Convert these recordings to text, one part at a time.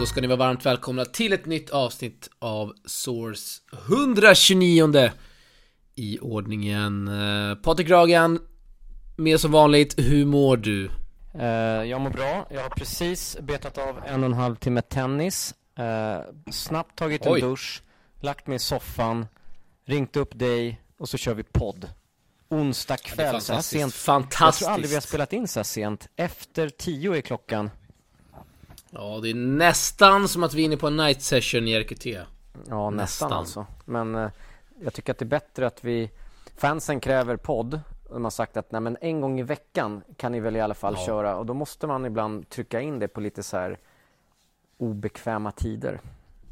Ja, då ska ni vara varmt välkomna till ett nytt avsnitt av Source 129 i ordningen. Eh, Patrik Ragan, med som vanligt, hur mår du? Uh, jag mår bra. Jag har precis betat av en och en halv timme tennis. Uh, snabbt tagit en Oj. dusch, lagt mig i soffan, ringt upp dig och så kör vi podd. Onsdag kväll, så här fantastiskt. sent. Jag Fantastiskt. tror aldrig vi har spelat in så här sent. Efter tio är klockan. Ja, det är nästan som att vi är inne på en night session i RKT. Ja, nästan, Nästan. alltså. Men uh, jag tycker att det är bättre att vi... Fansen kräver podd. De har sagt att nej, men en gång i veckan kan ni väl i alla fall Ja. köra. Och då måste man ibland trycka in det på lite så här obekväma tider.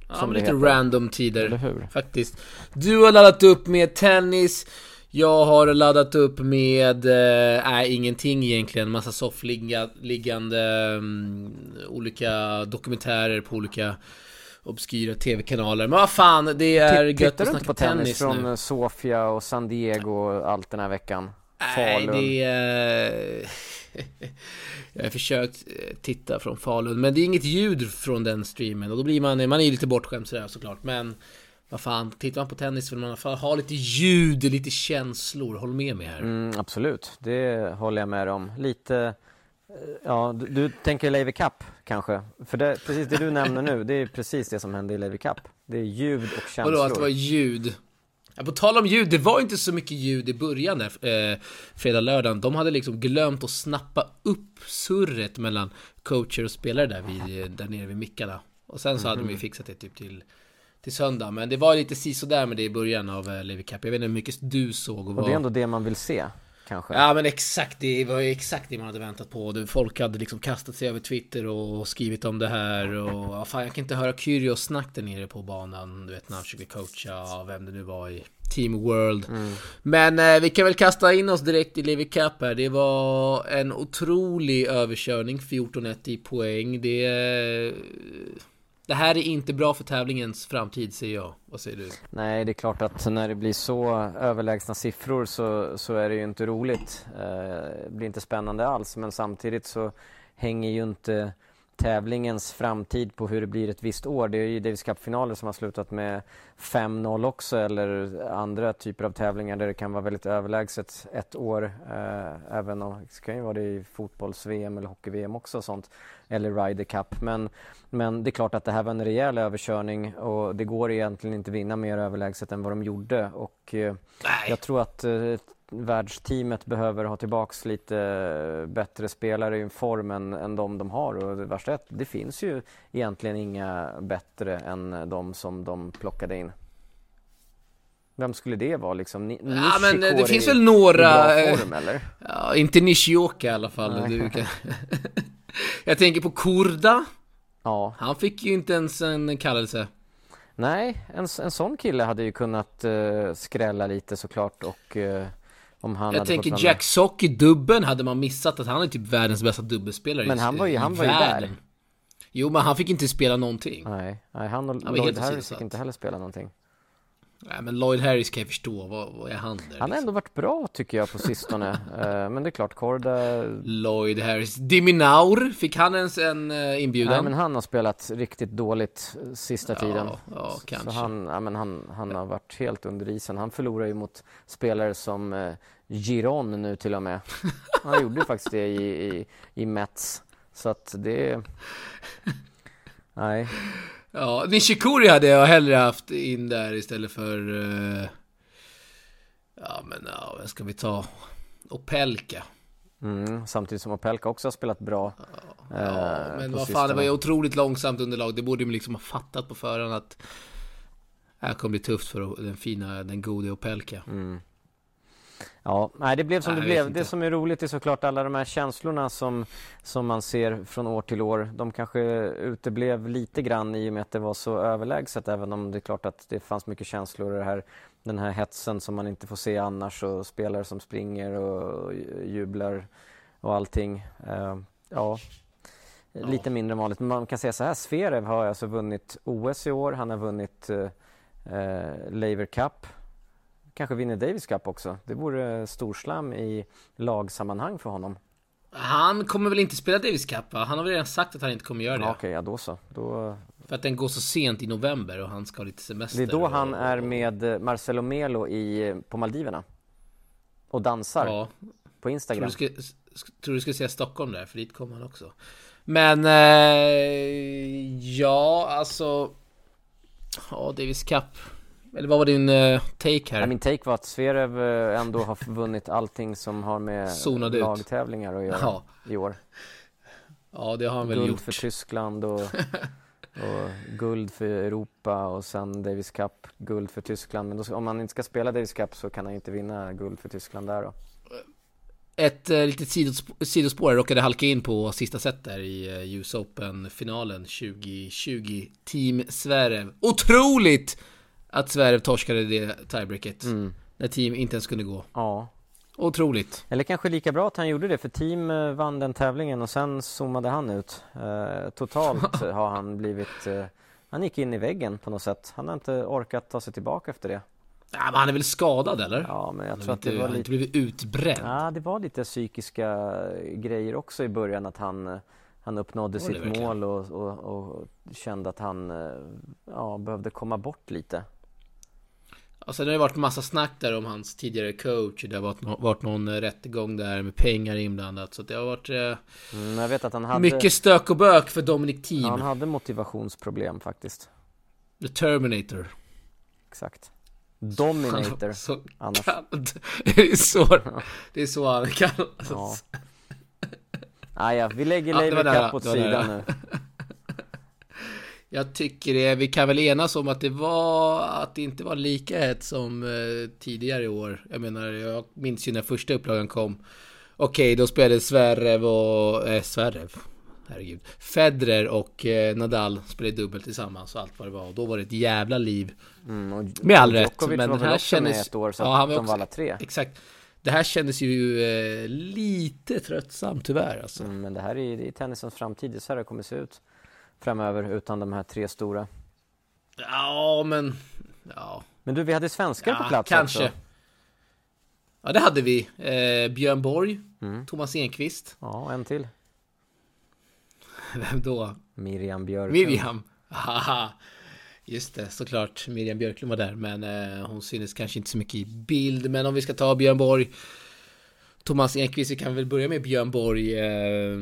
Ja, Som lite heter. random tider. Faktiskt. Du har laddat upp med tennis. Jag har laddat upp med, eh, nej ingenting egentligen. Massa soffliggande, mm, olika dokumentärer på olika obskyra tv-kanaler. Men vad fan, det är Titt- gött att snacka på tennis, tennis från nu. eh, Sofia och San Diego och allt den här veckan? Nej, Falun. det är... Jag har försökt eh, titta från Falun, men det är inget ljud från den streamen och då blir man, man är ju lite bortskämd sådär såklart, men vad fan, tittar man på tennis vill man ha lite ljud, lite känslor, håll med mig här. Mm, absolut, det håller jag med om. Lite, eh, ja, du, du tänker Lever Cup kanske? För det, precis det du nämner nu, det är precis det som hände i Lever Cup. Det är ljud och Vadå känslor. att det var ljud? Ja, på tal om ljud, det var inte så mycket ljud i början där, eh, fredag, lördagen. De hade liksom glömt att snappa upp surret mellan coacher och spelare där, vid, där nere vid mickarna. Och sen så hade de ju fixat det typ till, till söndag. Men det var lite sisådär med det i början av eh, Levi Cup. Jag vet inte hur mycket du såg och Och vad... det är ändå det man vill se, kanske. Ja men exakt, det var ju exakt det man hade väntat på. Folk hade liksom kastat sig över Twitter och skrivit om det här och ja, fan jag kan inte höra Kyrgios snack där nere på banan. Du vet när han försökte coacha, vem det nu var i Team World. Men eh, vi kan väl kasta in oss direkt i Levi Cup här. Det var en otrolig överkörning, 14-1 i poäng. Det, eh, det här är inte bra för tävlingens framtid säger jag. Vad säger du? Nej, det är klart att när det blir så överlägsna siffror så, så är det ju inte roligt. Eh, det blir inte spännande alls, men samtidigt så hänger ju inte tävlingens framtid på hur det blir ett visst år. Det är ju Davis Cup-finaler som har slutat med 5-0 också eller andra typer av tävlingar där det kan vara väldigt överlägset ett år. Eh, även om det kan ju vara det i fotbolls-VM eller hockey-VM också och sånt. Eller Ryder Cup. Men, men det är klart att det här var en rejäl överkörning och det går egentligen inte vinna mer överlägset än vad de gjorde. Och eh, jag tror att eh, världsteamet behöver ha tillbaks lite eh, bättre spelare i form än, än de de har. Och det värsta är att det finns ju egentligen inga bättre än de som de plockade in. Vem skulle det vara liksom? Ni- Ja men eh, det finns väl i några... bra eh, form eller? Ja, inte Nishioka i alla fall. Nej. Du kan... jag tänker på Kurda. Ja, Han fick ju inte ens en kallelse. nej, en, en sån kille hade ju kunnat eh, skrälla lite såklart och eh, om han Jag tänker. Jack Sock i dubben hade man missat att han är typ världens bästa dubbelspelare Men han var ju- han var ju där. Jo men han fick inte spela någonting. Nej, nej, han och helt Lloyd Harris fick inte heller spela någonting. Nej men Lloyd Harris kan jag förstå, vad, vad är han där? Han har liksom? ändå varit bra tycker jag på sistone. Eh, men det är klart, Korda... Lloyd Harris. Diminaur, fick han ens en uh, inbjudan? Nej men han har spelat riktigt dåligt eh, sista tiden. Ja, ja Så kanske. han, ja, men han, han har varit helt under isen. Han förlorar ju mot spelare som eh, Giron nu till och med. Han gjorde ju faktiskt det i, i, i Mets. Så att det... Nej. Ja, Nishikori hade jag hellre haft in där istället för... eh, ja men ja, vem ska vi ta? Opelka. Mm, samtidigt som Opelka också har spelat bra. eh, Ja, men vad fan, det var ju otroligt långsamt underlag. Det borde man liksom ha fattat på förhand att det här kommer bli tufft för den fina, den gode Opelka. Mm. Ja, nej det blev som Nej, det blev. inte. Det som är roligt är såklart alla de här känslorna som, som man ser från år till år. De kanske uteblev lite grann i och med att det var så överlägset även om det är klart att det fanns mycket känslor i det här, den här hetsen som man inte får se annars och spelare som springer och jublar och allting. Eh, ja, lite mindre än vanligt. Men man kan säga så här, Zverev har alltså vunnit OS i år, han har vunnit eh, eh, Laver Cup kanske vinner Davis Cup också. Det vore storslam i lagsammanhang för honom. Han kommer väl inte spela Davis Cup va? Han har väl redan sagt att han inte kommer göra det. Ja, Okej, ja då så. Då... För att den går så sent i november och han ska ha lite semester. Det är då han och, är med Marcelo Melo i, på Maldiverna. Och dansar Ja, på tror Instagram. du, ska, tror du ska säga Stockholm där, för dit kommer han också. Men... Eh, ja, alltså... Ja, Davis Cup. Eller vad var din eh, take här? Ja, min take var att Zverev eh, ändå har vunnit allting som har med Zonade lagtävlingar att göra Ja. i år. Ja, det har han väl Guld gjort. för Tyskland och, och guld för Europa och sen Davis Cup, guld för Tyskland. Men då, om han inte ska spela Davis Cup så kan han inte vinna guld för Tyskland där då. Ett eh, litet sidospår, sidospår, jag råkade halka in på sista set där i eh, US Open-finalen 2020. Team Zverev. Otroligt att Zverev torskade det tiebreaket. Mm. När team inte ens kunde gå. Ja, Otroligt. eller kanske lika bra att han gjorde det för team eh, vann den tävlingen och sen zoomade han ut. Eh, totalt har han blivit, eh, han gick in i väggen på något sätt. Han har inte orkat ta sig tillbaka efter det. Ja, men han är väl skadad eller? Ja, men jag Han tror att inte, det han var lite inte blivit utbränd. Ja, det var lite psykiska grejer också i början att han, eh, han uppnådde sitt verkligen? mål och, och, och kände att han eh, ja, behövde komma bort lite. Alltså det har ju varit massa snack där om hans tidigare coach. Det har varit, nå- varit någon rättegång där med pengar inblandat. Så det har varit eh, Mm, jag vet att han hade, mycket stök och bök för Dominic Thiem. han hade motivationsproblem faktiskt. The Terminator. Exakt. Dominator. Så annars. kallad. Det är så, det är så han kallas. Ja. Ah, ja, vi lägger Ja, det Laver Cup åt det sidan nu. Jag tycker det, vi kan väl enas om att det var, att det inte var lika hett som eh, tidigare i år. Jag menar, jag minns ju när första upplagan kom. Okej, då spelade Zverev och, eh, Zverev, herregud. Federer och eh, Nadal spelade dubbelt tillsammans och allt vad det var. Och då var det ett jävla liv. Mm, Med all rätt, men var väl här kändes- ett år så Ja, han var också- var alla tre. Exakt. Det här kändes ju eh, lite tröttsamt tyvärr alltså. Mm, men det här är, det är tennisens framtid, det är så här det kommer se ut framöver utan de här tre stora. Ja, men... Ja, Men du, vi hade svenskar på ja plats kanske. också. Ja, det hade vi. Eh, Björn Borg, Mm. Thomas Enqvist. Ja, en till. Vem då? Miriam Björklund. Miriam. Haha. Just det, såklart. Miriam Björklund var där, men eh, hon syntes kanske inte så mycket i bild. Men om vi ska ta Björn Borg, Thomas Enqvist, vi kan väl börja med Björn Borg. Eh,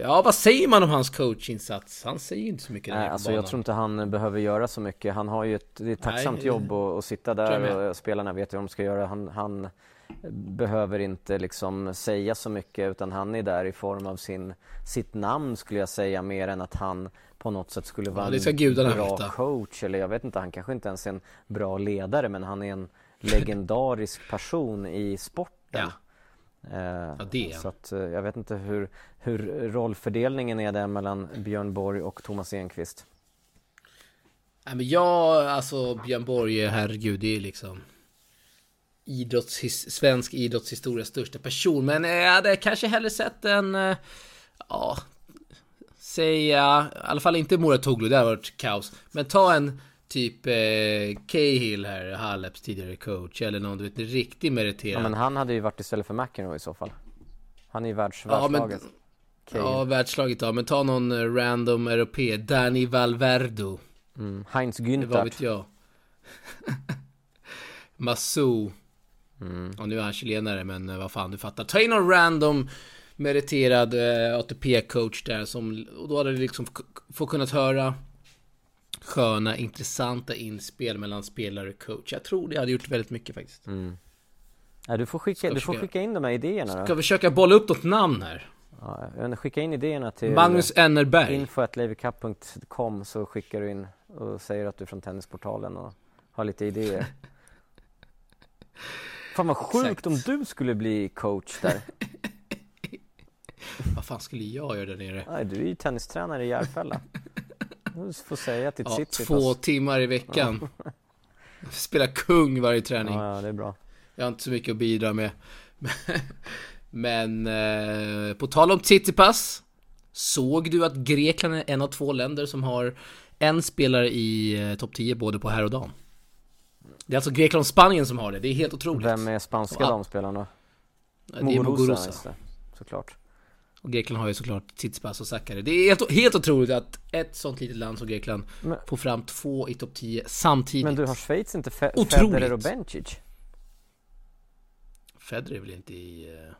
ja, vad säger man om hans coachinsats? Han säger ju inte så mycket. Nej, alltså jag banan. tror inte han behöver göra så mycket. Han har ju ett, det är ett tacksamt Nej, jobb att, att sitta jag där och spelarna vet hur de ska göra. Han, han behöver inte liksom säga så mycket utan han är där i form av sin, sitt namn skulle jag säga mer än att han på något sätt skulle vara gudarna en bra veta. coach eller jag vet inte, han kanske inte ens är en bra ledare men han är en legendarisk person i sporten. Ja. Eh, Ja, det så att eh, jag vet inte hur, hur rollfördelningen är där mellan Björn Borg och Thomas Enqvist. Nej men jag, alltså Björn Borg, herregud, det är liksom idrottshis, svensk idrottshistorias största person. Men eh, jag hade kanske hellre sett en, ja, säga, i alla fall inte Muratoglu, det har varit kaos. Men ta en typ eh, Cahill här, Haleps tidigare coach, eller någon du vet, riktig Ja, meriterad. men han hade ju varit istället för McEnroe i så fall. Han är ju världs, Ja, men- världslaget. Okej. Ja, världslaget ja, men ta någon eh, random europé, Danny Valverdo. Mm. Heinz Vad Günther. vet jag? Massou. Mm. Och nu är han chilenare, men eh, vad fan, du fattar. Ta in någon random meriterad eh, ATP-coach där som, och då hade du liksom f- få kunnat höra sköna, intressanta inspel mellan spelare och coach. Jag tror det hade gjort väldigt mycket faktiskt. Mm. Ja, du får, skicka, Ska du får skicka in de här idéerna Ska då. försöka bolla upp något namn här. Ja, skicka in idéerna till Magnus Ennerberg. info.levycup.com så skickar du in och säger att du är från Tennisportalen och har lite idéer. Fan vad sjukt Exakt. om du skulle bli coach där. Vad fan skulle jag göra där nere? Nej, du är ju tennistränare i Järfälla. Du får säga till Ja, Tsitsipas. två timmar i veckan. Spela kung varje träning. Ja, ja, det är bra. Jag har inte så mycket att bidra med. Men eh, på tal om Tsitsipas. Såg du att Grekland är en av två länder som har en spelare i eh, topp 10 både på herr och dam? Det är alltså Grekland och Spanien som har det. Det är helt otroligt. Vem är spanska Ja. damspelaren då? Det är Muguruza. såklart. Och Grekland har ju såklart Tsitsipas och Sakari. Det är helt, helt otroligt att ett sånt litet land som Grekland Men- får fram två i topp 10 samtidigt. Men du, har Schweiz inte Fe- Otroligt. Federer och Bencic? Federer är väl inte i... eh,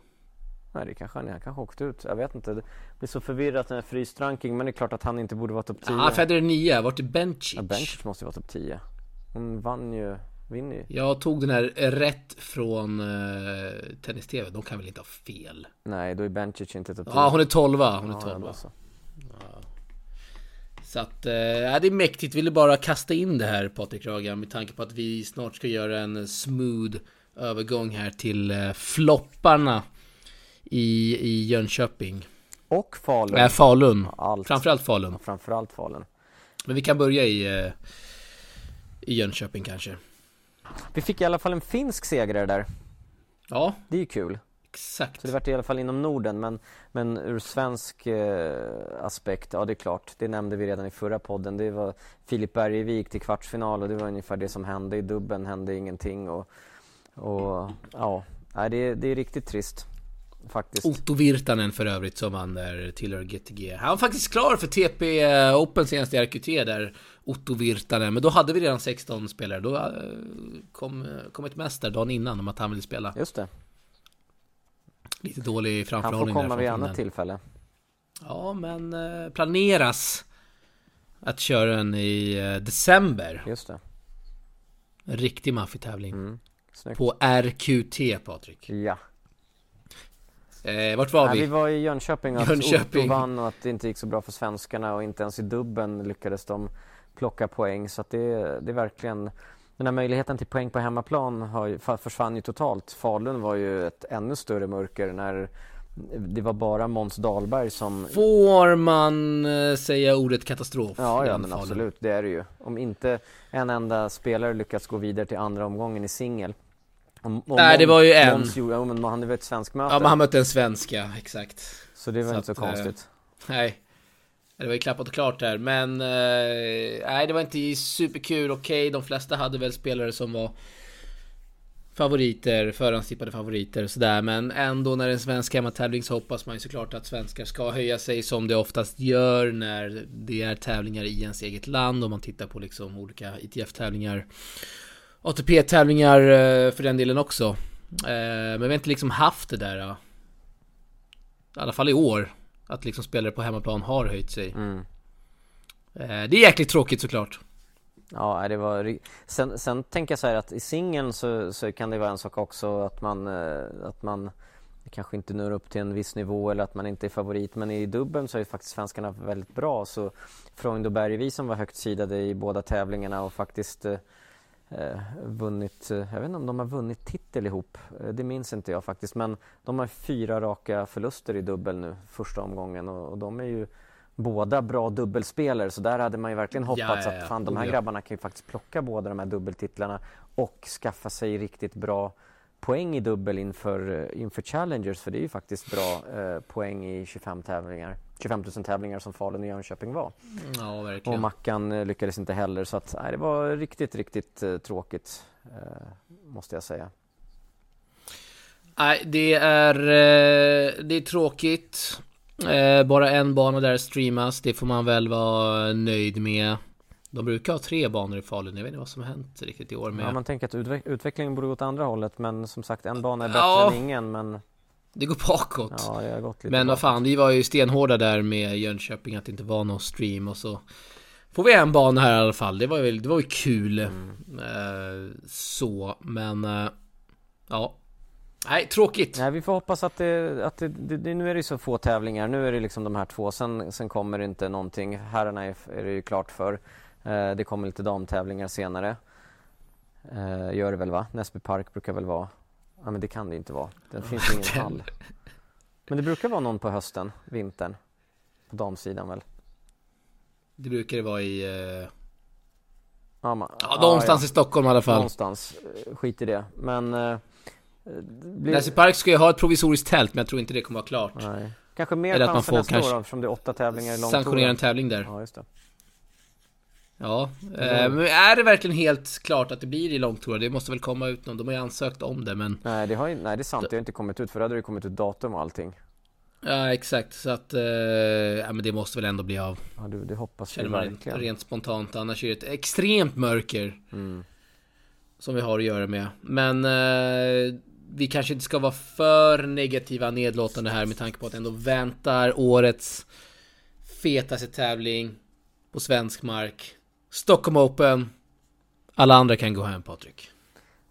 Nej, det kanske han är. Han kanske åkte ut. Jag vet inte. Det blir så förvirrat med fryst ranking. Men det är klart att han inte borde vara topp 10. Ja, Federer är 9, vart är Bencic? ja, Bencic måste ju vara topp 10. Hon vann ju, vinner ju. Jag tog den här rätt från uh, Tennis-TV, de kan väl inte ha fel? Nej, då är Bencic inte topp 10. Ja, hon är 12 Hon är Ja, 12 då så. Så att, ja, det är mäktigt. Ville bara kasta in det här Patrik Ragan med tanke på att vi snart ska göra en smooth övergång här till eh, flopparna i, i Jönköping. Och Falun. Äh, Falun. Allt. Framförallt Falun. Ja, Framförallt Falun. Men vi kan börja i, i Jönköping kanske. Vi fick i alla fall en finsk segrare där. Ja, Det är ju kul. exakt. Så det vart i alla fall inom Norden men, men ur svensk eh, aspekt, ja det är klart, det nämnde vi redan i förra podden. Det var Filip Bergevik till kvartsfinal och det var ungefär det som hände. I dubben hände ingenting och, och ja, nej, det, det är riktigt trist faktiskt. Otto Virtanen för övrigt som han där tillhör GTG. Han var faktiskt klar för TP eh, Open senast i RQT där, Otto Virtanen. Men då hade vi redan 16 spelare. Då eh, kom, kom ett där dagen innan om att han ville spela. Just det, Lite dålig han får framförhållning där komma från vid Finland. annat tillfälle. Ja, men eh, planeras att köra den i eh, december. Just det. En riktig maffig tävling. Mm. På RQT Patrik. Ja. Eh, vart var Nej, vi? vi var i Jönköping och att Jönköping. Otto vann och att det inte gick så bra för svenskarna och inte ens i dubben lyckades de plocka poäng. Så att det, det är verkligen den här möjligheten till poäng på hemmaplan har försvann ju totalt. Falun var ju ett ännu större mörker när det var bara Måns Dahlberg som Får man eh, säga ordet katastrof? Ja, ja men absolut, det är det ju. Om inte en enda spelare lyckats gå vidare till andra omgången i singel. Om- om Nej, det var ju en. Måns men han hade väl ett svensk möte. Ja, men han mötte en svenska, exakt. Så det var så inte så att, eh, konstigt. Nej. Det var ju klappat och klart där, men... Eh, nej, det var inte superkul. Okej, de flesta hade väl spelare som var favoriter, förhandstippade favoriter och sådär. Men ändå när det är en svensk hemmatävling så hoppas man ju såklart att svenskar ska höja sig som det oftast gör när det är tävlingar i ens eget land. Om man tittar på liksom olika ITF-tävlingar. ATP-tävlingar eh, för den delen också. Eh, Men vi har inte liksom haft det där. eh, I alla fall i år. Att liksom spelare på hemmaplan har höjt sig. Mm. Det är jäkligt tråkigt såklart. Ja, det var... Sen, sen tänker jag så här att i singeln så, så kan det vara en sak också att man, att man kanske inte når upp till en viss nivå eller att man inte är favorit. Men i dubben så är ju faktiskt svenskarna väldigt bra. Så Freund och Bergvi som var högt sidade i båda tävlingarna och faktiskt eh, vunnit, eh, jag vet inte om de har vunnit titel ihop. Eh, det minns inte jag faktiskt. Men de har fyra raka förluster i dubbel nu första omgången och, och de är ju båda bra dubbelspelare så där hade man ju verkligen hoppats Ja, ja, ja. att fan de här grabbarna kan ju faktiskt plocka båda de här dubbeltitlarna och skaffa sig riktigt bra poäng i dubbel inför, eh, inför Challengers för det är ju faktiskt bra eh, poäng i 25 tävlingar 25 000 tävlingar som Falun och Jönköping var. Ja, Och verkligen. Mackan eh, lyckades inte heller så att nej, det var riktigt, riktigt eh, tråkigt eh, måste jag säga. Nej, det är, eh, det är tråkigt. Bara en bana där streamas, det får man väl vara nöjd med. De brukar ha tre banor i Falun, jag vet inte vad som har hänt riktigt i år med. Ja, man tänker att utveck- utvecklingen borde gå åt andra hållet men som sagt en bana är bättre Ja. än ingen men Det går bakåt. ja, det har gått lite Men vad fan, vi var ju stenhårda där med Jönköping att det inte var någon stream och så Får vi en bana här i alla fall, det var ju, det var ju kul Mm. eh, Så, men eh, Ja Nej, tråkigt Nej, vi får hoppas att, det, att det, det, nu är det så få tävlingar. Nu är det liksom de här två. Sen, sen kommer det inte någonting. Herrarna är, är det ju klart för. Eh, det kommer lite damtävlingar senare. Eh, gör det väl va? Näsby Park brukar väl vara. Ja men det kan det inte vara. Det finns ingen hall. Men det brukar vara någon på hösten, vintern. På damsidan väl? Det brukar det vara i eh, Ja, ma- Ja, någonstans i Stockholm i alla fall Någonstans. Skit i det. Men... Det blir- Näsby Park ska ju ha ett provisoriskt tält men jag tror inte det kommer vara klart Nej. Kanske mer Eller att man chans får nästa kanske år eftersom det är åtta tävlingar i Sanktionera en långtouren. tävling där Ja, just det. Ja, eh, men är det verkligen helt klart att det blir i långtourer? Det måste väl komma ut någon, de har ju ansökt om det men Nej det, har nej det är sant, det har inte kommit ut för då hade det kommit ut datum och allting. Ja, exakt. Så att, eh, ja men det måste väl ändå bli av. Ja, du, det hoppas Känner vi man verkligen. rent spontant. Annars är det ett extremt mörker. Mm. Som vi har att göra med. Men eh, vi kanske inte ska vara för negativa nedlåtande här med tanke på att ändå väntar årets fetaste tävling på svensk mark. Stockholm Open. Alla andra kan gå hem Patrik.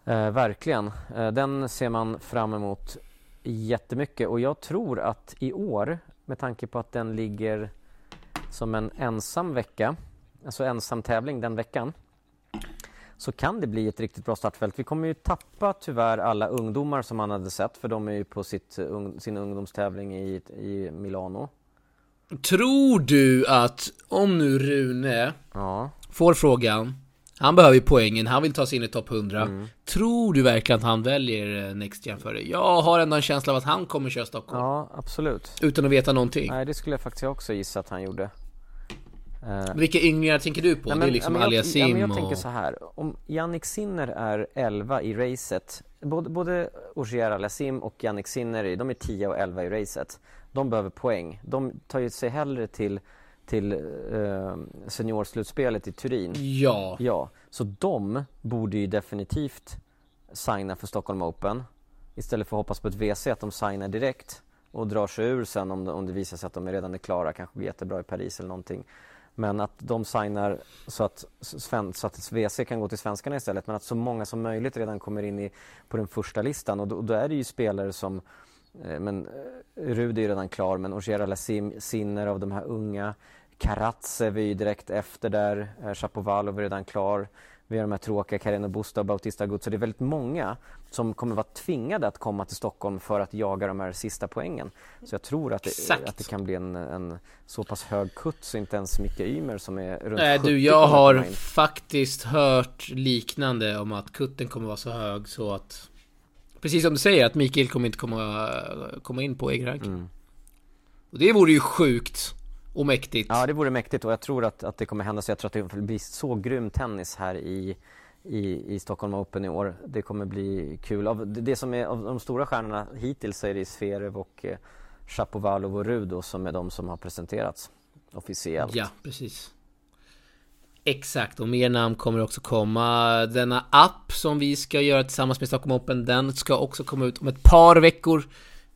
Eh, verkligen. Eh, den ser man fram emot jättemycket och jag tror att i år, med tanke på att den ligger som en ensam vecka, alltså ensam tävling den veckan, så kan det bli ett riktigt bra startfält. Vi kommer ju tappa tyvärr alla ungdomar som man hade sett, för de är ju på sitt, sin ungdomstävling i, i Milano. Tror du att om nu Rune Ja, får frågan. Han behöver ju poängen, han vill ta sig in i topp 100. Mm. Tror du verkligen att han väljer eh, Next Gen före? Jag har ändå en känsla av att han kommer köra Stockholm. ja absolut. Utan att veta någonting. Nej, det skulle jag faktiskt också gissa att han gjorde. Eh, Men Vilka ynglingar tänker du på? Nej, det är liksom ja, men Aliasim ja, men jag och... tänker så här. Om Yannick Sinner är 11 i racet. Både, både Ogier Aliasim och Yannick Sinner, de är 10 och 11 i racet. De behöver poäng. De tar ju sig hellre till, till eh, seniorslutspelet i Turin. Ja. Ja, så de borde ju definitivt signa för Stockholm Open. Istället för att hoppas på ett WC, att de signar direkt och drar sig ur sen om om det visar sig att de redan är klara, kanske går jättebra i Paris eller någonting. Men att de signar så att, sven, så att WC kan gå till svenskarna istället, men att så många som möjligt redan kommer in i, på den första listan. Och då, då är det ju spelare som men, eh, Rudi är redan klar, men Ogier Alassim, Sinner av de här unga. Karatsev är ju direkt efter där. Eh, Shapovalov är redan klar. Vi har de här tråkiga Carino Busta och Bautista Agut. Så det är väldigt många som kommer vara tvingade att komma till Stockholm för att jaga de här sista poängen. Så jag tror att det, Exakt. att det kan bli en, en så pass hög kutt så inte ens Micke Ymer som är runt Nej 70 du, jag har faktiskt hört liknande om att kutten kommer vara så hög så att... Precis som du säger, att Mikael kommer inte komma, komma in på egen rank. Mm. Och det vore ju sjukt och mäktigt. Ja, det vore mäktigt och jag tror att, att det kommer hända så. Jag tror att det blir så grym tennis här i, i, i Stockholm Open i år. Det kommer bli kul. Av det, som är av de stora stjärnorna hittills så är det Zverev och eh, Shapovalov och Rudo som är de som har presenterats officiellt. Ja, precis. Exakt, och mer namn kommer också komma. Denna app som vi ska göra tillsammans med Stockholm Open, den ska också komma ut om ett par veckor.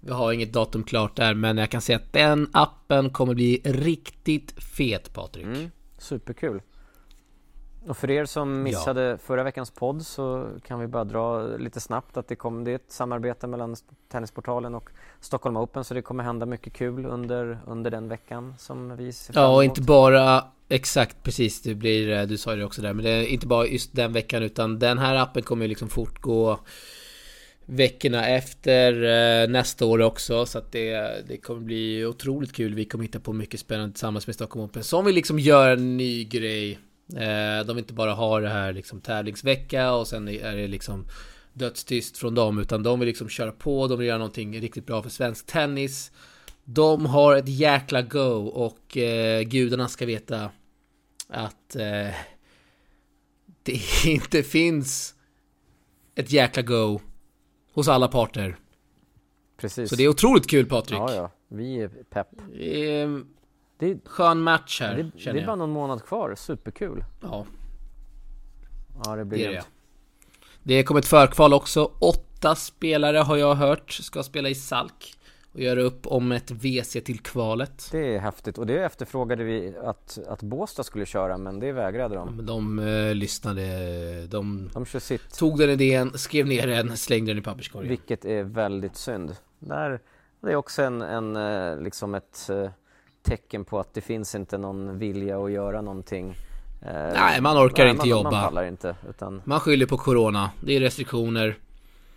Vi har inget datum klart där, men jag kan säga att den appen kommer bli riktigt fet, Patrik. Mm, superkul. Och för er som missade förra veckans podd så kan vi bara dra lite snabbt att det, kom, det är ett samarbete mellan Tennisportalen och Stockholm Open så det kommer hända mycket kul under, under den veckan som vi ser fram Ja, och emot. inte bara exakt precis, det blir, eh, du sa det också där, men det är inte bara just den veckan utan den här appen kommer ju liksom fortgå veckorna efter eh, nästa år också så att det, det kommer bli otroligt kul. Vi kommer hitta på mycket spännande tillsammans med Stockholm Open som vill liksom göra en ny grej. Eh, de inte bara ha det här liksom tävlingsvecka och sen är det liksom dödstyst från dem utan de vill liksom köra på, de vill göra någonting riktigt bra för svensk tennis. De har ett jäkla go och eh, gudarna ska veta att eh, det inte finns ett jäkla go hos alla parter. Precis. Så det är otroligt kul Patrik. Ja, ja. Vi är pepp. Det är en Det, skön match här, det, det känner är bara någon månad kvar. Superkul. Ja, Ja, det blir det är det. Det kommer ett förkval också. Åtta spelare har jag hört ska spela i Salk. Och göra upp om ett WC till kvalet. Det är häftigt och det efterfrågade vi att, att Båstad skulle köra men det vägrade de. Men de eh, lyssnade. De De tog den idén, skrev ner den, slängde den i papperskorgen. vilket är väldigt synd. Där, det är också en, en eh, liksom ett eh, tecken på att det finns inte någon vilja att göra någonting. Eh, Nej, man orkar inte man, jobba. Man inte utan, Man skyller på Corona. Det är restriktioner.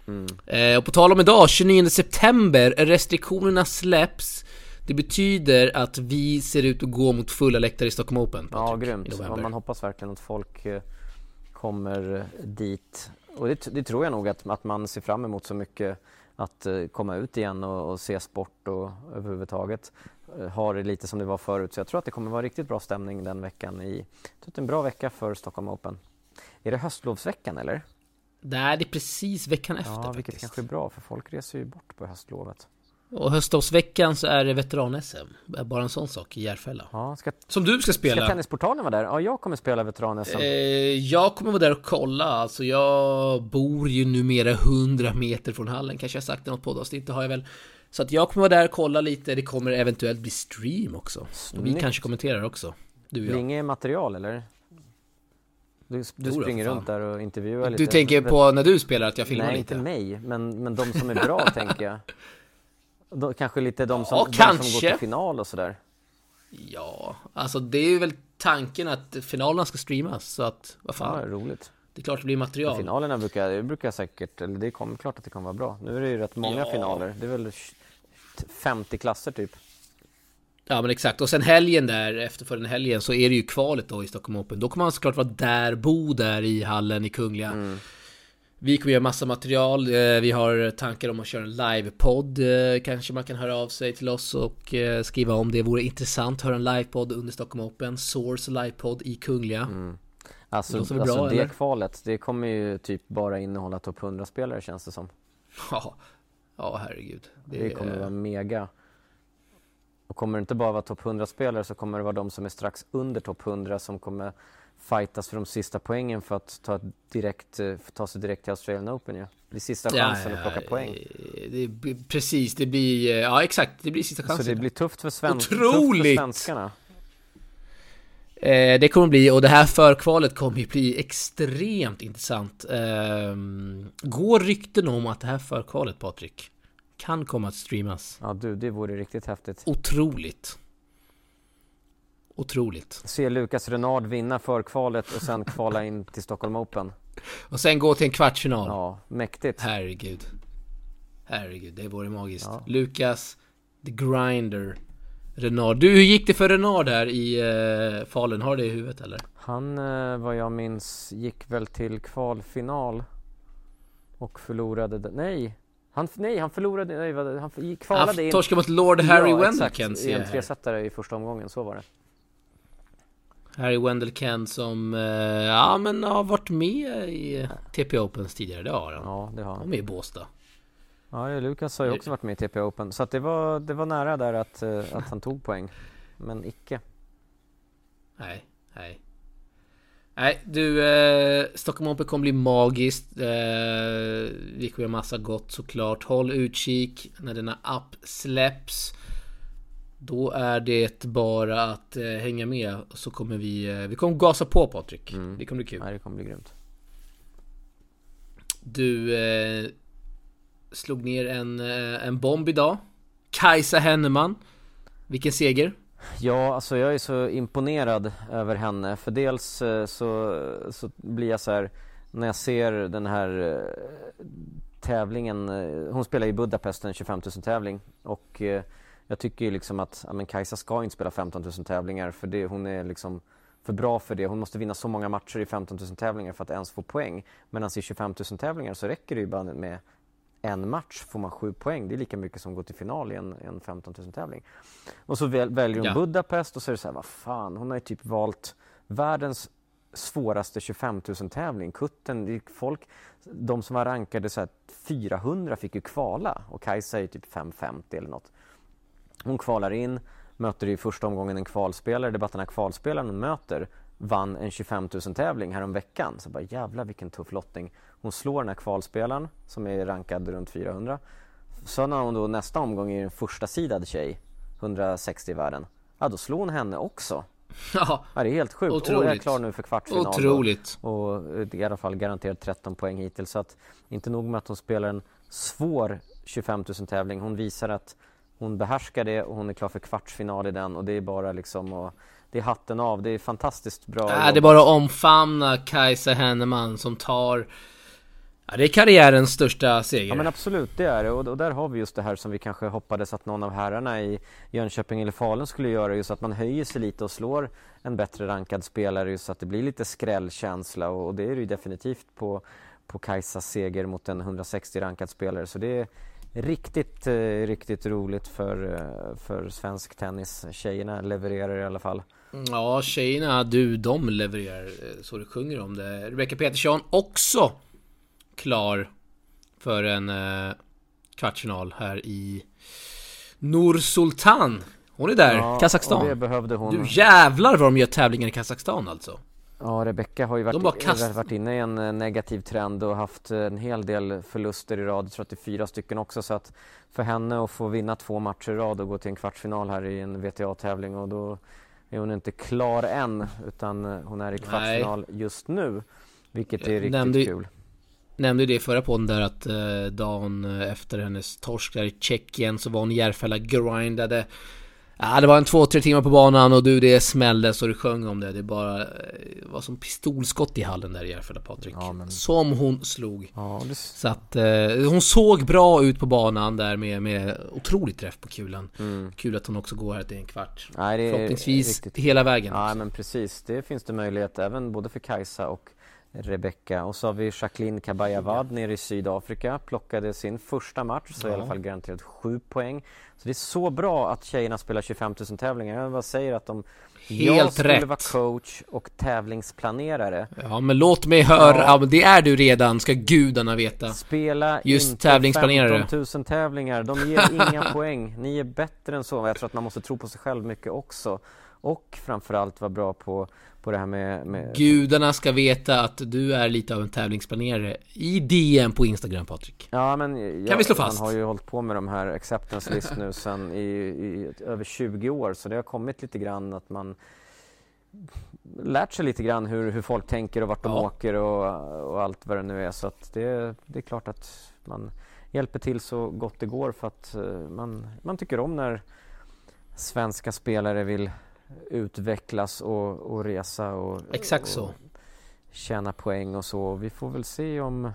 mm. Eh, och på tal om idag, 29 september, restriktionerna släpps. Det betyder att vi ser ut att gå mot fulla läktare i Stockholm Open. Ja, Patrik, i grymt. Ja, man hoppas verkligen att folk eh, kommer eh, dit. Och det, det tror jag nog att, att man ser fram emot så mycket. Att eh, komma ut igen och, och se sport och överhuvudtaget eh, ha det lite som det var förut. Så jag tror att det kommer vara riktigt bra stämning den veckan. I, jag tror att det är en bra vecka för Stockholm Open. Är det höstlovsveckan eller? Nej, det är precis veckan efter Ja, vilket faktiskt. kanske är bra för folk reser ju bort på höstlovet. Och höstlovsveckan så är det veteran-SM. Bara en sån sak i Järfälla. Ja, ska, Som du ska spela. ska Tennisportalen vara där? Ja, jag kommer spela veteran-SM. Eh, jag kommer vara där och kolla. Alltså jag bor ju numera 100 meter från hallen. Kanske jag sagt i något poddavsnitt, det har jag väl. Så att jag kommer vara där och kolla lite. Det kommer eventuellt bli stream också. Och vi Snyggt. kanske kommenterar också. Du och jag. inget material eller? Du, du springer runt där och intervjuar lite? Du tänker på när du spelar att jag filmar Nej, lite? inte mig, men, men de som är bra tänker jag. Då, kanske lite de som, Ja, de som går till final och sådär. Ja, alltså det är ju väl tanken att finalerna ska streamas. Så att, vad Ja, fan. roligt. Det är klart det blir material. Finalerna brukar, det brukar säkert, eller det kommer klart att det kommer vara bra. Nu är det ju rätt många Ja. finaler. Det är väl 50 klasser typ. Ja men exakt, och sen helgen där, efter den helgen så är det ju kvalet då i Stockholm Open. Då kommer man såklart vara där, bo där i hallen i Kungliga. Mm. Vi kommer göra massa material, eh, vi har tankar om att köra en livepodd. eh, Kanske man kan höra av sig till oss och eh, skriva om det vore intressant. Höra en livepodd under Stockholm Open. Source livepodd i Kungliga. Mm. Alltså, väl alltså bra, det eller? kvalet, det kommer ju typ bara innehålla topp 100-spelare känns det som. Ja, ja herregud. Det kommer vara mega. Och kommer det inte bara vara topp 100-spelare så kommer det vara de som är strax under topp 100 som kommer fightas för de sista poängen för att ta, direkt, eh, ta sig direkt till Australian Open ju. Det blir sista chansen att plocka poäng. Det blir, precis, det blir, eh, ja exakt, det blir sista chansen. Så det blir tufft för, sven- tufft för Otroligt! svenskarna. Eh, det kommer bli, och det här förkvalet kommer ju bli extremt intressant. Eh, går rykten om att det här förkvalet, Patrik, kan komma att streamas. Ja du, det vore riktigt häftigt. Otroligt. Otroligt. Se Lukas Renard vinna förkvalet och sen kvala in till Stockholm Open. Och sen gå till en kvartsfinal. Ja, mäktigt. Herregud. Herregud, det vore magiskt. Ja. Lukas, The Grinder, Renard. Du, hur gick det för Renard här i eh, Falun? Har du det i huvudet eller? Han, eh, vad jag minns, gick väl till kvalfinal och förlorade, nej, han, nej, han förlorade, nej, han kvalade Han in. torskade mot Lord Harry ja, Kent i en tresetare i första omgången, så var det. Harry Wendell Kent som, eh, ja men har varit med i TP Opens tidigare, det har han. Ja, det har Han var med i Båstad. Ja, Lukas har ju också varit med i TP Open, så det, var, det var nära där att, eh, att han tog poäng. Men icke. Nej, nej. Nej, du, eh, Stockholm Open kommer bli magiskt. Eh, vi kommer göra massa gott såklart. Håll utkik när denna app släpps. Då är det bara att eh, hänga med så kommer vi... Eh, vi kommer gasa på Patrik. Mm. Det kommer bli kul. Nej, det kommer bli grymt. Du eh, slog ner en, eh, en bomb idag. Kajsa Henneman. Vilken seger. Ja, alltså jag är så imponerad över henne. För dels eh, så, så blir jag så här när jag ser den här eh, tävlingen. Hon spelar i Budapest en 25 000 tävling och jag tycker ju liksom att ja, men Kajsa ska inte spela 15 000 tävlingar för det, hon är liksom för bra för det. Hon måste vinna så många matcher i 15 000 tävlingar för att ens få poäng. Medan i 25 000 tävlingar så räcker det ju bara med en match får man sju poäng. Det är lika mycket som går till final i en, en 15 000 tävling. Och så väl, väljer hon Ja. Budapest och så är det så här, vad fan, hon har ju typ valt världens svåraste 25 000 tävling. Kutten, folk, de som var rankade så här 400 fick ju kvala och Kajsa är typ 550 eller något. Hon kvalar in, möter i första omgången en kvalspelare. Det är bara att den här kvalspelaren hon möter vann en 25 000 tävling här om veckan. Så bara jävlar vilken tuff lottning. Hon slår den här kvalspelaren som är rankad runt 400. Sen har hon då nästa omgång i en första sidad tjej, 160 i världen. Ja, då slår hon henne också. Ja, Ja, det är helt sjukt. Och är Otroligt. klar nu för kvartsfinal. då. otroligt. Och eh, det är i alla fall garanterat 13 poäng hittills. Så att inte nog med att hon spelar en svår 25 000 tävling. Hon visar att hon behärskar det och hon är klar för kvartsfinal i den. Och det är bara liksom och det är hatten av. Det är fantastiskt bra. Äh, jobb. det är bara att omfamna Kajsa Henneman som tar... Ja, det är karriärens största seger. Ja men absolut, det är det. Och, och där har vi just det här som vi kanske hoppades att någon av herrarna i Jönköping eller Falun skulle göra. Just att man höjer sig lite och slår en bättre rankad spelare just så att det blir lite skrällkänsla. Och, och det är det ju definitivt på, på Kajsas seger mot en 160 rankad spelare. Så det är riktigt, eh, riktigt roligt för, eh, för svensk tennis. Tjejerna levererar i alla fall. Ja, tjejerna, du, de levererar eh, så du sjunger om det. Rebecca Petersson också klar för en kvartsfinal här i Nur Sultan. Hon är där, Ja, Kazakstan. Du jävlar vad de gör tävlingar i Kazakstan alltså. Ja, Rebecka har ju varit, kast- varit inne i en eh, negativ trend och haft eh, en hel del förluster i rad, jag tror att det är fyra stycken också så att för henne att få vinna två matcher i rad och gå till en kvartsfinal här i en VTA-tävling och då är hon inte klar än utan eh, hon är i kvartsfinal just nu vilket är Jag riktigt nämnde- kul. Nämnde ju det i förra podden där att eh, dagen efter hennes torsk där i Tjeckien så var hon i Järfälla grindade Ja det var en två, tre timmar på banan och du det smällde så du sjöng om det. Det bara eh, var som pistolskott i hallen där i Järfälla Patrik. Ja, men- Som hon slog. Ja, det, Så att eh, hon såg bra ut på banan där med, med otroligt träff på kulan. mm. Kul att hon också går här till en kvart. Nej, det är Förhoppningsvis riktigt hela vägen. Ja också. men precis, det finns det möjlighet även både för Kajsa och Rebecca. Och så har vi Jacqueline Kabayavad nere i Sydafrika. Plockade sin första match, så i Ja. alla fall garanterat sju poäng. Så det är så bra att tjejerna spelar 25 000 tävlingar. Jag bara säger att om jag Helt skulle rätt. vara coach och tävlingsplanerare Ja men låt mig höra, Ja. det är du redan, ska gudarna veta. Spela Just inte tävlingsplanerare. 15 000 tävlingar, de ger inga poäng. Ni är bättre än så. Jag tror att man måste tro på sig själv mycket också. Och framförallt vara bra på, på det här med, med Gudarna ska veta att du är lite av en tävlingsplanerare i DM på Instagram Patrik. Ja men jag, Kan vi slå fast? man har ju hållit på med de här acceptance list nu sen i, i över 20 år så det har kommit lite grann att man lärt sig lite grann hur, hur folk tänker och vart de Ja. åker och, och allt vad det nu är så att det, det är klart att man hjälper till så gott det går för att eh, man, man tycker om när svenska spelare vill utvecklas och, och resa och, Exakt så. och tjäna poäng och så. Vi får väl se om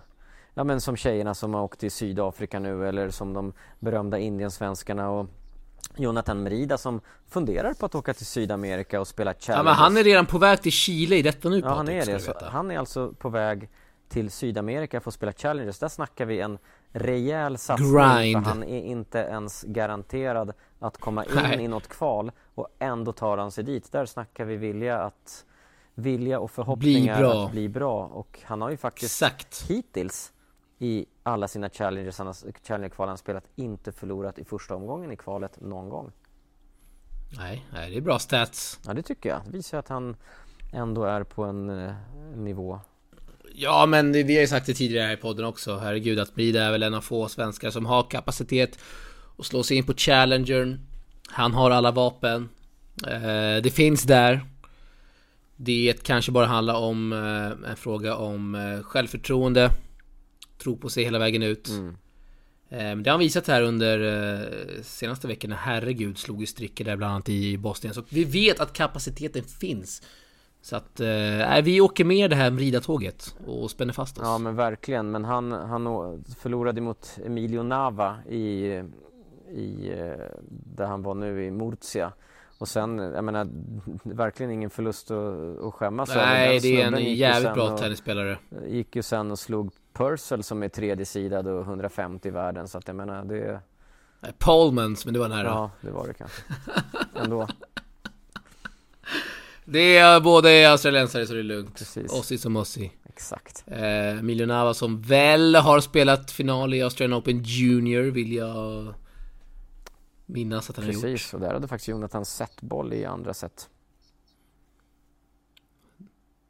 Ja men som tjejerna som har åkt till Sydafrika nu eller som de berömda indiensvenskarna och Jonathan Merida som funderar på att åka till Sydamerika och spela Ja Challenges. men han är redan på väg till Chile i detta nu Ja han är det. Så han är alltså på väg till Sydamerika för att spela Challenges. Där snackar vi en rejäl satsning Grind. för han är inte ens garanterad att komma in Nej. i något kval och ändå tar han sig dit. Där snackar vi vilja att vilja och förhoppningar bra. att bli bra och han har ju faktiskt Exakt. hittills i alla sina challenges, challenger-kval han spelat, inte förlorat i första omgången i kvalet någon gång. Nej, nej, det är bra stats. Ja det tycker jag. Det visar att han ändå är på en eh, nivå. Ja men det- vi har ju sagt det tidigare här i podden också. Herregud att Brida är väl en av få svenskar som har kapacitet att slå sig in på Challengern. Han har alla vapen. Eh, det finns där. Det kanske bara handlar om eh, en fråga om eh, självförtroende. Tro på sig hela vägen ut. Mm. Eh, det har han visat här under eh, senaste veckorna. Herregud, slog ju stricker där bland annat i Bosnien. Så vi vet att kapaciteten finns. Så att, eh, nej, vi åker med det här Brida-tåget och spänner fast oss. Ja men verkligen, men han, han förlorade mot Emilio Nava i, i eh, där han var nu i Murcia. Och sen, jag menar, verkligen ingen förlust att, att skämmas över. Nej, det är en jävligt bra och- tennisspelare. Gick ju sen och slog Purcell som är tredje sidad och 150 i världen. Så att jag menar, det, Nej, Polmans, men det var nära. ja det var det kanske. Ändå, Det är både australiensare så det är lugnt. precis. Ossi som Ossi. Exakt. Eh, Miljonava som väl har spelat final i Australian Open Junior vill jag minnas att han har gjort. Precis, och där hade faktiskt Jonathan sett boll i andra set.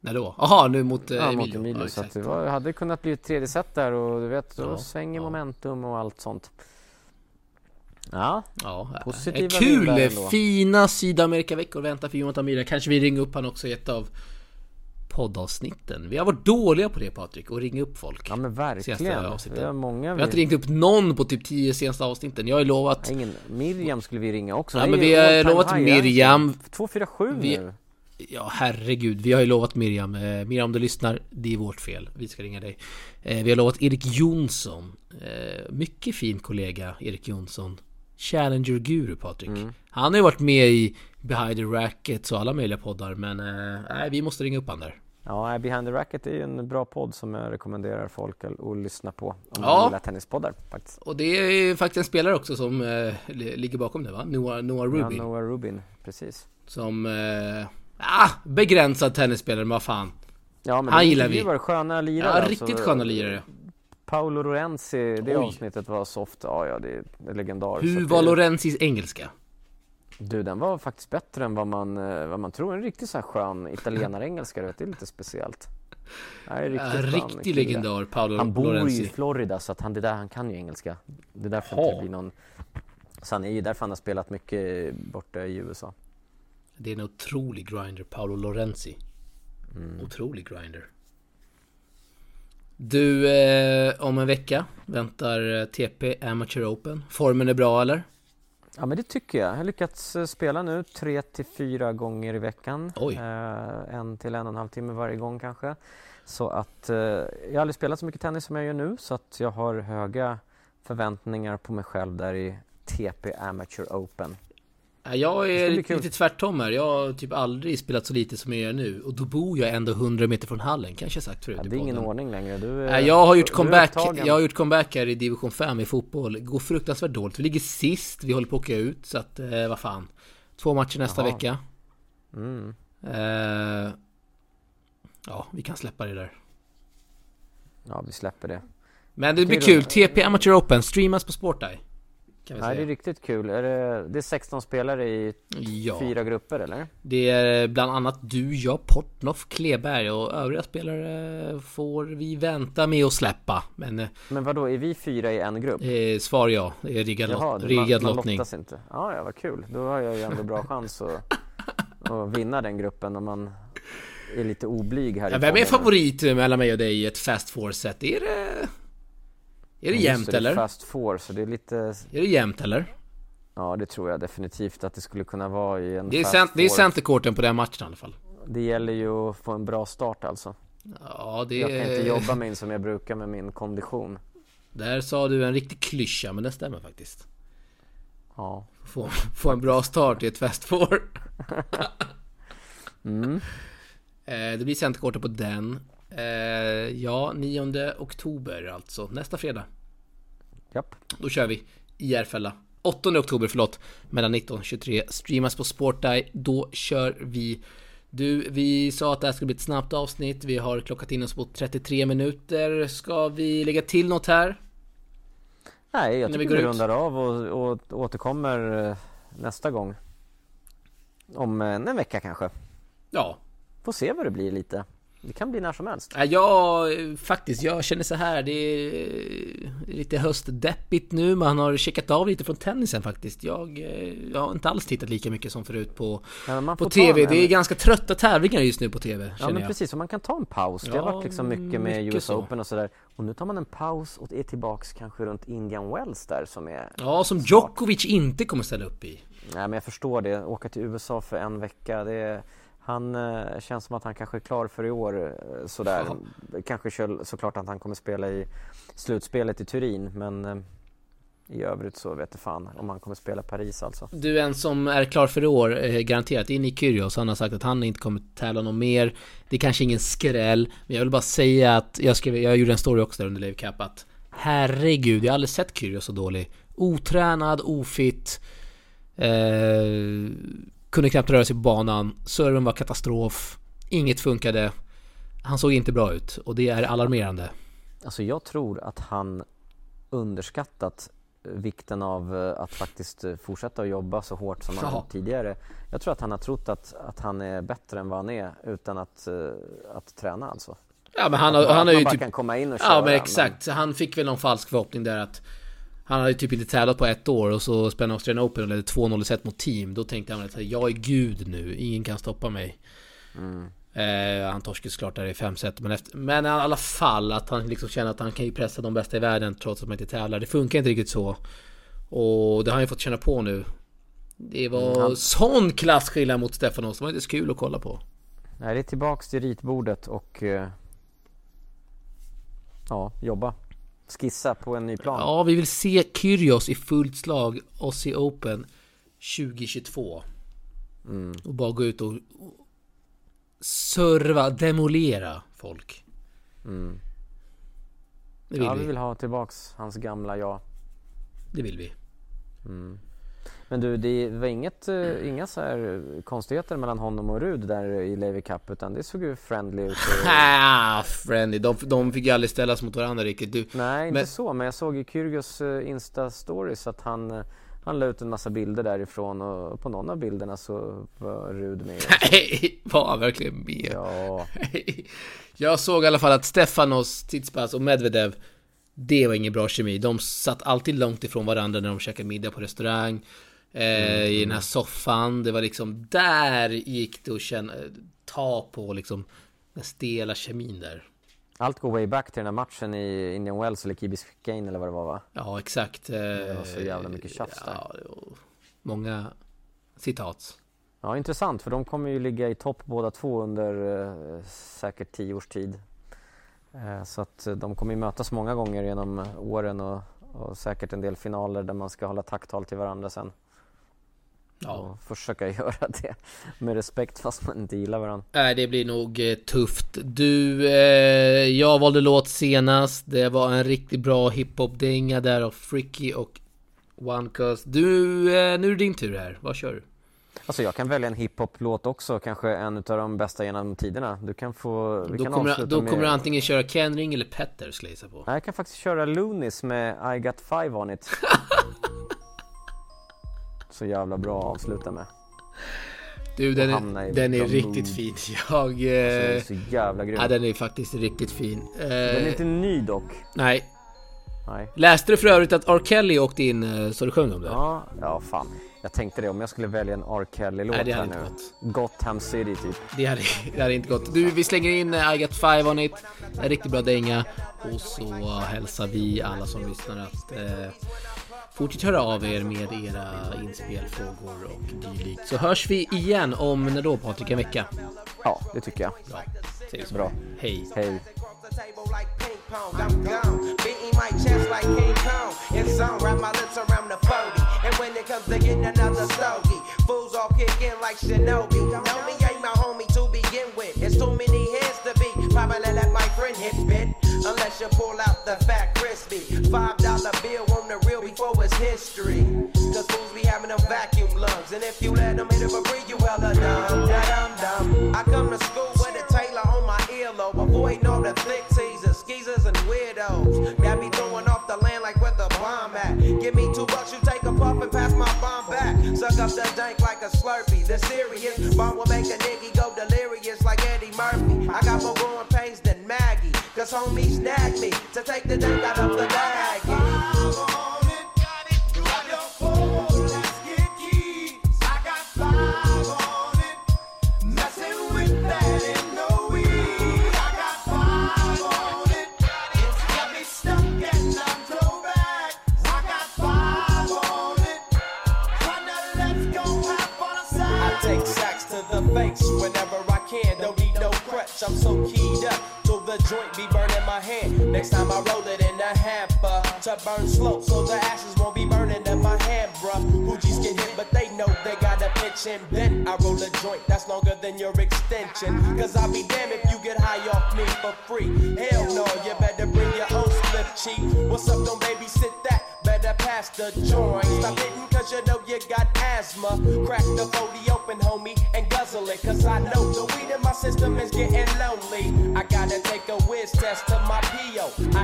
När då? Jaha, nu mot eh, Ja, Emilio. mot Emilio. Ja, så det var, hade kunnat bli ett tredje set där och du vet, då Ja, svänger ja. momentum och allt sånt. Ja, Ja, eh, Positiva kul! Fina Sydamerika-veckor väntar för Jonathan Myhre. Kanske vi ringer upp han också i ett av poddavsnitten. Vi har varit dåliga på det Patrik, och ringa upp folk. ja men verkligen. Vi har många. Vi har inte ringt upp någon på typ 10 senaste avsnitten. Jag har ju lovat Ingen, Miriam skulle vi ringa också. Ja, men vi har lovat high, Miriam. inte? 247 Vi- nu. Ja herregud, vi har ju lovat Miriam. Eh, Miriam om du lyssnar, det är vårt fel. Vi ska ringa dig. Eh, vi har lovat Erik Jonsson. Eh, mycket fin kollega, Erik Jonsson. Challenger-guru Patrik. Mm. Han har ju varit med i Behind the Rackets och alla möjliga poddar. Men eh, vi måste ringa upp han där. Ja, Behind the Racket är ju en bra podd som jag rekommenderar folk att, lyssna på. Om Ja. man gillar tennispoddar faktiskt. Och det är ju faktiskt en spelare också som eh, li- ligger bakom det va? Noah, Noah Ja, Rubin. Noah Rubin, precis. Som... Eh, ah, begränsad tennisspelare, men vad fan. Ja, men Han gillar vi. intervjuar sköna lirare. Ja, alltså. riktigt sköna lirare. Paolo Lorenzi, det Oj. avsnittet var soft. Ja, ja, det är legendariskt. Hur var det- Lorenzis engelska? Du, den var faktiskt bättre än vad man, eh, vad man tror. En riktigt så här skön italienare-engelska. Det är lite speciellt. Ja, riktigt skön riktig kille. legendar, Paolo Han bor ju i Lorenzi. Florida så att han, det där, han kan ju engelska. Det är därför inte det blir någon... Så han är ju därför han har spelat mycket borta i USA. Det är en otrolig grinder, Paolo Lorenzi. Mm. Otrolig grinder. Du, eh, om en vecka väntar eh, TP Amateur Open. Formen är bra eller? Ja men det tycker jag. Jag har lyckats eh, spela nu tre till fyra gånger i veckan. Eh, en till en och en halv timme varje gång kanske. Så att eh, jag har aldrig spelat så mycket tennis som jag gör nu så att jag har höga förväntningar på mig själv där i TP Amateur Open. Ja, Jag är lite, lite tvärtom här. Jag har typ aldrig spelat så lite som jag gör nu. Och då bor jag ändå 100 meter från hallen, kanske jag sagt förut Ja, det är ingen ordning längre. Du, är- jag har gjort comeback, jag har gjort comeback här i division 5 i fotboll. Det går fruktansvärt dåligt. Vi ligger sist, vi håller på att åka ut. Så att, eh, vad fan. Två matcher nästa Jaha. vecka. Mm. Eh, ja, vi kan släppa det där. Ja, vi släpper det. Men det blir kul. TP Amateur Open streamas på Sporteye. Kan vi Nej, det är riktigt kul. Är det, det är 16 spelare i Ja, fyra grupper eller? det är bland annat du, jag, Portnoff, Kleberg och övriga spelare får vi vänta med att släppa. Men eh, Men vad då är vi fyra i en grupp? eh, svar ja, det är riggad, Jaha, lot, riggad man, man lottning. lottas inte. Ja, ja, vad kul. Då har jag ju ändå bra chans att, att vinna den gruppen om man är lite oblyg här Ja, vem är favorit mellan mig och dig i ett Fast Four-set? Är det... Är det jämnt det, det är eller? Fast four, så det är lite... Är det jämnt eller? Ja, det tror jag definitivt att det skulle kunna vara i en Det är, cent, det är four. centercourten på den matchen i alla fall. Det gäller ju att få en bra start alltså. Ja, det Jag kan inte jobba min som jag brukar med min kondition. Där sa du en riktig klyscha, men det stämmer faktiskt. Ja. Få, få en bra start i ett Fast Four. Mm. Eh, det blir centercourten på den. Eh, ja, 9 oktober alltså. Nästa fredag. Japp. Då kör vi i Järfälla. 8 oktober, förlåt. Mellan 19 och 23. Streamas på Sporteye. Då kör vi. Du, vi sa att det här skulle bli ett snabbt avsnitt. Vi har klockat in oss på 33 minuter. Ska vi lägga till något här? Nej, jag vi tycker vi ut. rundar av och, och återkommer eh, nästa gång. Om en, en vecka kanske. Ja, Får se vad det blir lite. Det kan bli när som helst. Ja, Jag, faktiskt, jag känner så här. Det är lite höstdeppigt nu. Man har checkat av lite från tennisen faktiskt. Jag, eh, jag har inte alls tittat lika mycket som förut på, Ja, på TV. en- Det är ganska trötta tävlingar just nu på TV, Ja men jag. precis, och man kan ta en paus. Det har varit liksom mycket med mycket US så. Open och sådär. Och nu tar man en paus och är tillbaks kanske runt Indian Wells där som är... Ja, som. Djokovic inte kommer ställa upp i. Nej men jag förstår det. Åka till USA för en vecka, det är... Han eh, känns som att han kanske är klar för i år eh, sådär. Kanske kör, såklart att han kommer spela i slutspelet i Turin men eh, i övrigt så vet jag fan om han kommer spela Paris alltså. Du, en som är klar för i år, eh, garanterat, det är Nick Kyrgios. Han har sagt att han inte kommer tävla någon mer. Det är kanske ingen skräll, men jag vill bara säga att jag, skrev, jag gjorde en story också där under Live Cup att herregud, jag har aldrig sett Kyrgios så dålig. Otränad, ofit. Eh, kunde knappt röra sig på banan. Serven var katastrof. Inget funkade. Han såg inte bra ut och det är alarmerande. Alltså jag tror att han underskattat eh, vikten av eh, att faktiskt eh, fortsätta att jobba så hårt som han Ja. gjort tidigare. Jag tror att han har trott att, att han är bättre än vad han är utan att, att träna alltså. Ja men han Att har, han har man ju bara typ kan komma in och köra. Ja men exakt, Så han fick väl någon falsk förhoppning där att Han hade typ inte tävlat på ett år och så spelade Australian Open och ledde 2-0 i set mot team. Då tänkte han att jag är gud nu, ingen kan stoppa mig. Mm. eh, Han torskade såklart där i fem set men, efter, men i alla fall att han liksom känner att han kan ju pressa de bästa i världen trots att man inte tävlar. Det funkar inte riktigt så. Och det har han ju fått känna på nu. Det var Mm, han- sån klasskillnad mot Stefanos, det var inte så kul att kolla på. Nej, det är tillbaks till ritbordet och eh, ja, jobba. Skissa på en ny plan. Ja, vi vill se Kyrgios i fullt slag Aussie Open 2022 Mm. Och bara gå ut och serva, demolera folk. Mm. Det vill Ja, vi vi. vill ha tillbaks hans gamla jag. Det vill vi. Mm. Men du, det var inget, eh, inga så här konstigheter mellan honom och Rud där i Levi Cup utan det såg ju friendly ut. Och... Ah, friendly. De, de fick ju aldrig ställas mot varandra riktigt. Du, Nej, inte men... så, men jag såg i Kyrgios eh, Insta-stories att han eh, han la ut en massa bilder därifrån och på någon av bilderna så var Rud med. Nej, var han verkligen med? Ja. Jag såg i alla fall att Stefanos, Tsitsipas och Medvedev Det var ingen bra kemi. De satt alltid långt ifrån varandra när de käkade middag på restaurang. Eh, mm. I den här soffan. Det var liksom där gick det att känna, ta på liksom den stela kemin där. Allt går way back till den här matchen i Indian Wells eller Key Biscayne eller vad det var va? Ja exakt. Det var så jävla mycket tjafs där. Ja, många citat. Ja intressant för de kommer ju ligga i topp båda två under eh, säkert tio års tid. Eh, så att eh, de kommer ju mötas många gånger genom åren och, och säkert en del finaler där man ska hålla tacktal till varandra sen. Ja. Och försöka göra det med respekt fast man inte gillar varandra. Nej, det blir nog eh, tufft. Du, eh, jag valde låt senast. Det var en riktigt bra hiphop-dänga där av Fricky och One Cause. Du, eh, nu är det din tur här. Vad kör du? Alltså jag kan välja en hiphop-låt också, kanske en av de bästa genom tiderna. Du kan få... Vi då kan kommer, då med... kommer du antingen köra Ken Ring eller Petter skulle jag på. Nej, jag kan faktiskt köra Loonis med I got five on it. så jävla bra att avsluta med. Du, den är, den är riktigt fin. Jag... Alltså, eh, så jävla grym. Ja, den är faktiskt riktigt fin. Den är inte ny dock. Nej. Nej. Läste du för övrigt att R. Kelly åkte in eh, så du sjöng om det? Ja, ja fan. Jag tänkte det om jag skulle välja en R. Kelly-låt här nu. Gått. Gotham City typ. Det hade, det hade inte gått. Du, vi slänger in eh, I got five on it. En riktigt bra dänga. Och så hälsar vi alla som lyssnar att eh, Fortsätt höra av er med era inspel, frågor och dylikt. Så hörs vi igen om, när då Patrik? En vecka? Ja, det tycker jag. Bra. Ses. Bra. Hej. Hej. I'm gone. Beating my chest like King Kong. In zone, wrap my lips around the 40. And when it comes to getting another stogie, fools all kick in like Shinobi. Homie ain't my homie to begin with. It's too many hands to be. Probably let my friend hit bit. Unless you pull out the fat crispy. Five dollar bill on the real before it's history. Cause fools be having them vacuum lungs. And if you let them hit it for free, you hella dumb. Da dum dum. I come to school with a tailor on my earlobe. Avoiding all the thick teasers, skeezers, and weirdos. That be throwing off the land like where the bomb at. Give me two bucks, you take a puff and pass my bomb back. Suck up the dank like a slurpee. The serious bomb will make a nigga go delirious like Eddie Murphy. I got more Maggie. Cause homies snagged me to take the dank out of the baggie. Next time I roll it in a hamper to burn slow, so the ashes won't be burning in my hand, bruh. Hoogies get hit, but they know they got a pitch and bent. I roll a joint that's longer than your extension. Cause I'll be damned if you get high off me for free. Hell no, you better bring your own slip cheap. What's up, don't babysit that? Better pass the joint. Stop hitting cause you know you got asthma. Crack the 40 open, homie, and guzzle it. Cause I know the weed in my system is getting lonely. I gotta take a whiz test to my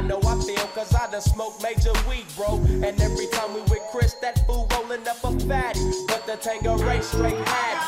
know I feel cause I done smoked major weed, bro. And every time we with Chris, that fool rolling up a fatty. But the Tango race straight had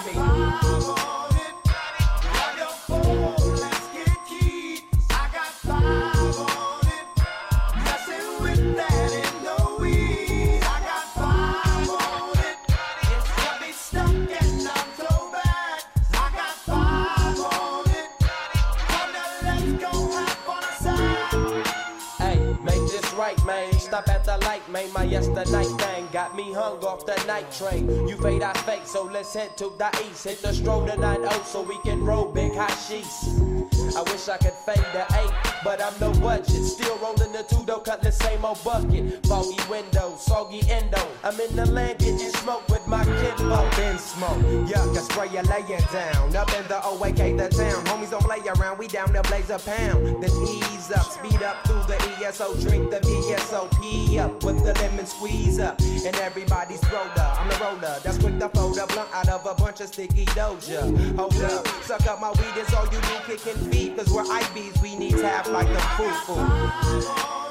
man. My yesterday thing got me hung off the night train. You fade, I fake, so let's head to the east. Hit the stroll to 9 so we can roll big hot sheets. I wish I could fade the eight, but I'm no budget. Still rolling the two though, cut the same old bucket. Foggy window, soggy endo. I'm in the land getting smoke with my kid. Up in smoke, yuck, I spray you laying down. Up in the OAK, the town. Homies don't play around, we down to blaze a pound. Then ease up, speed up through the ESO, drink the VSOP up with the lemon squeeze up. And everybody's roller, I'm the roller. That's quick to fold a blunt out of a bunch of sticky doja. Hold up, suck up my weed, it's all you do, kicking feet. Cause we're IBs, we need tap like the foo foo.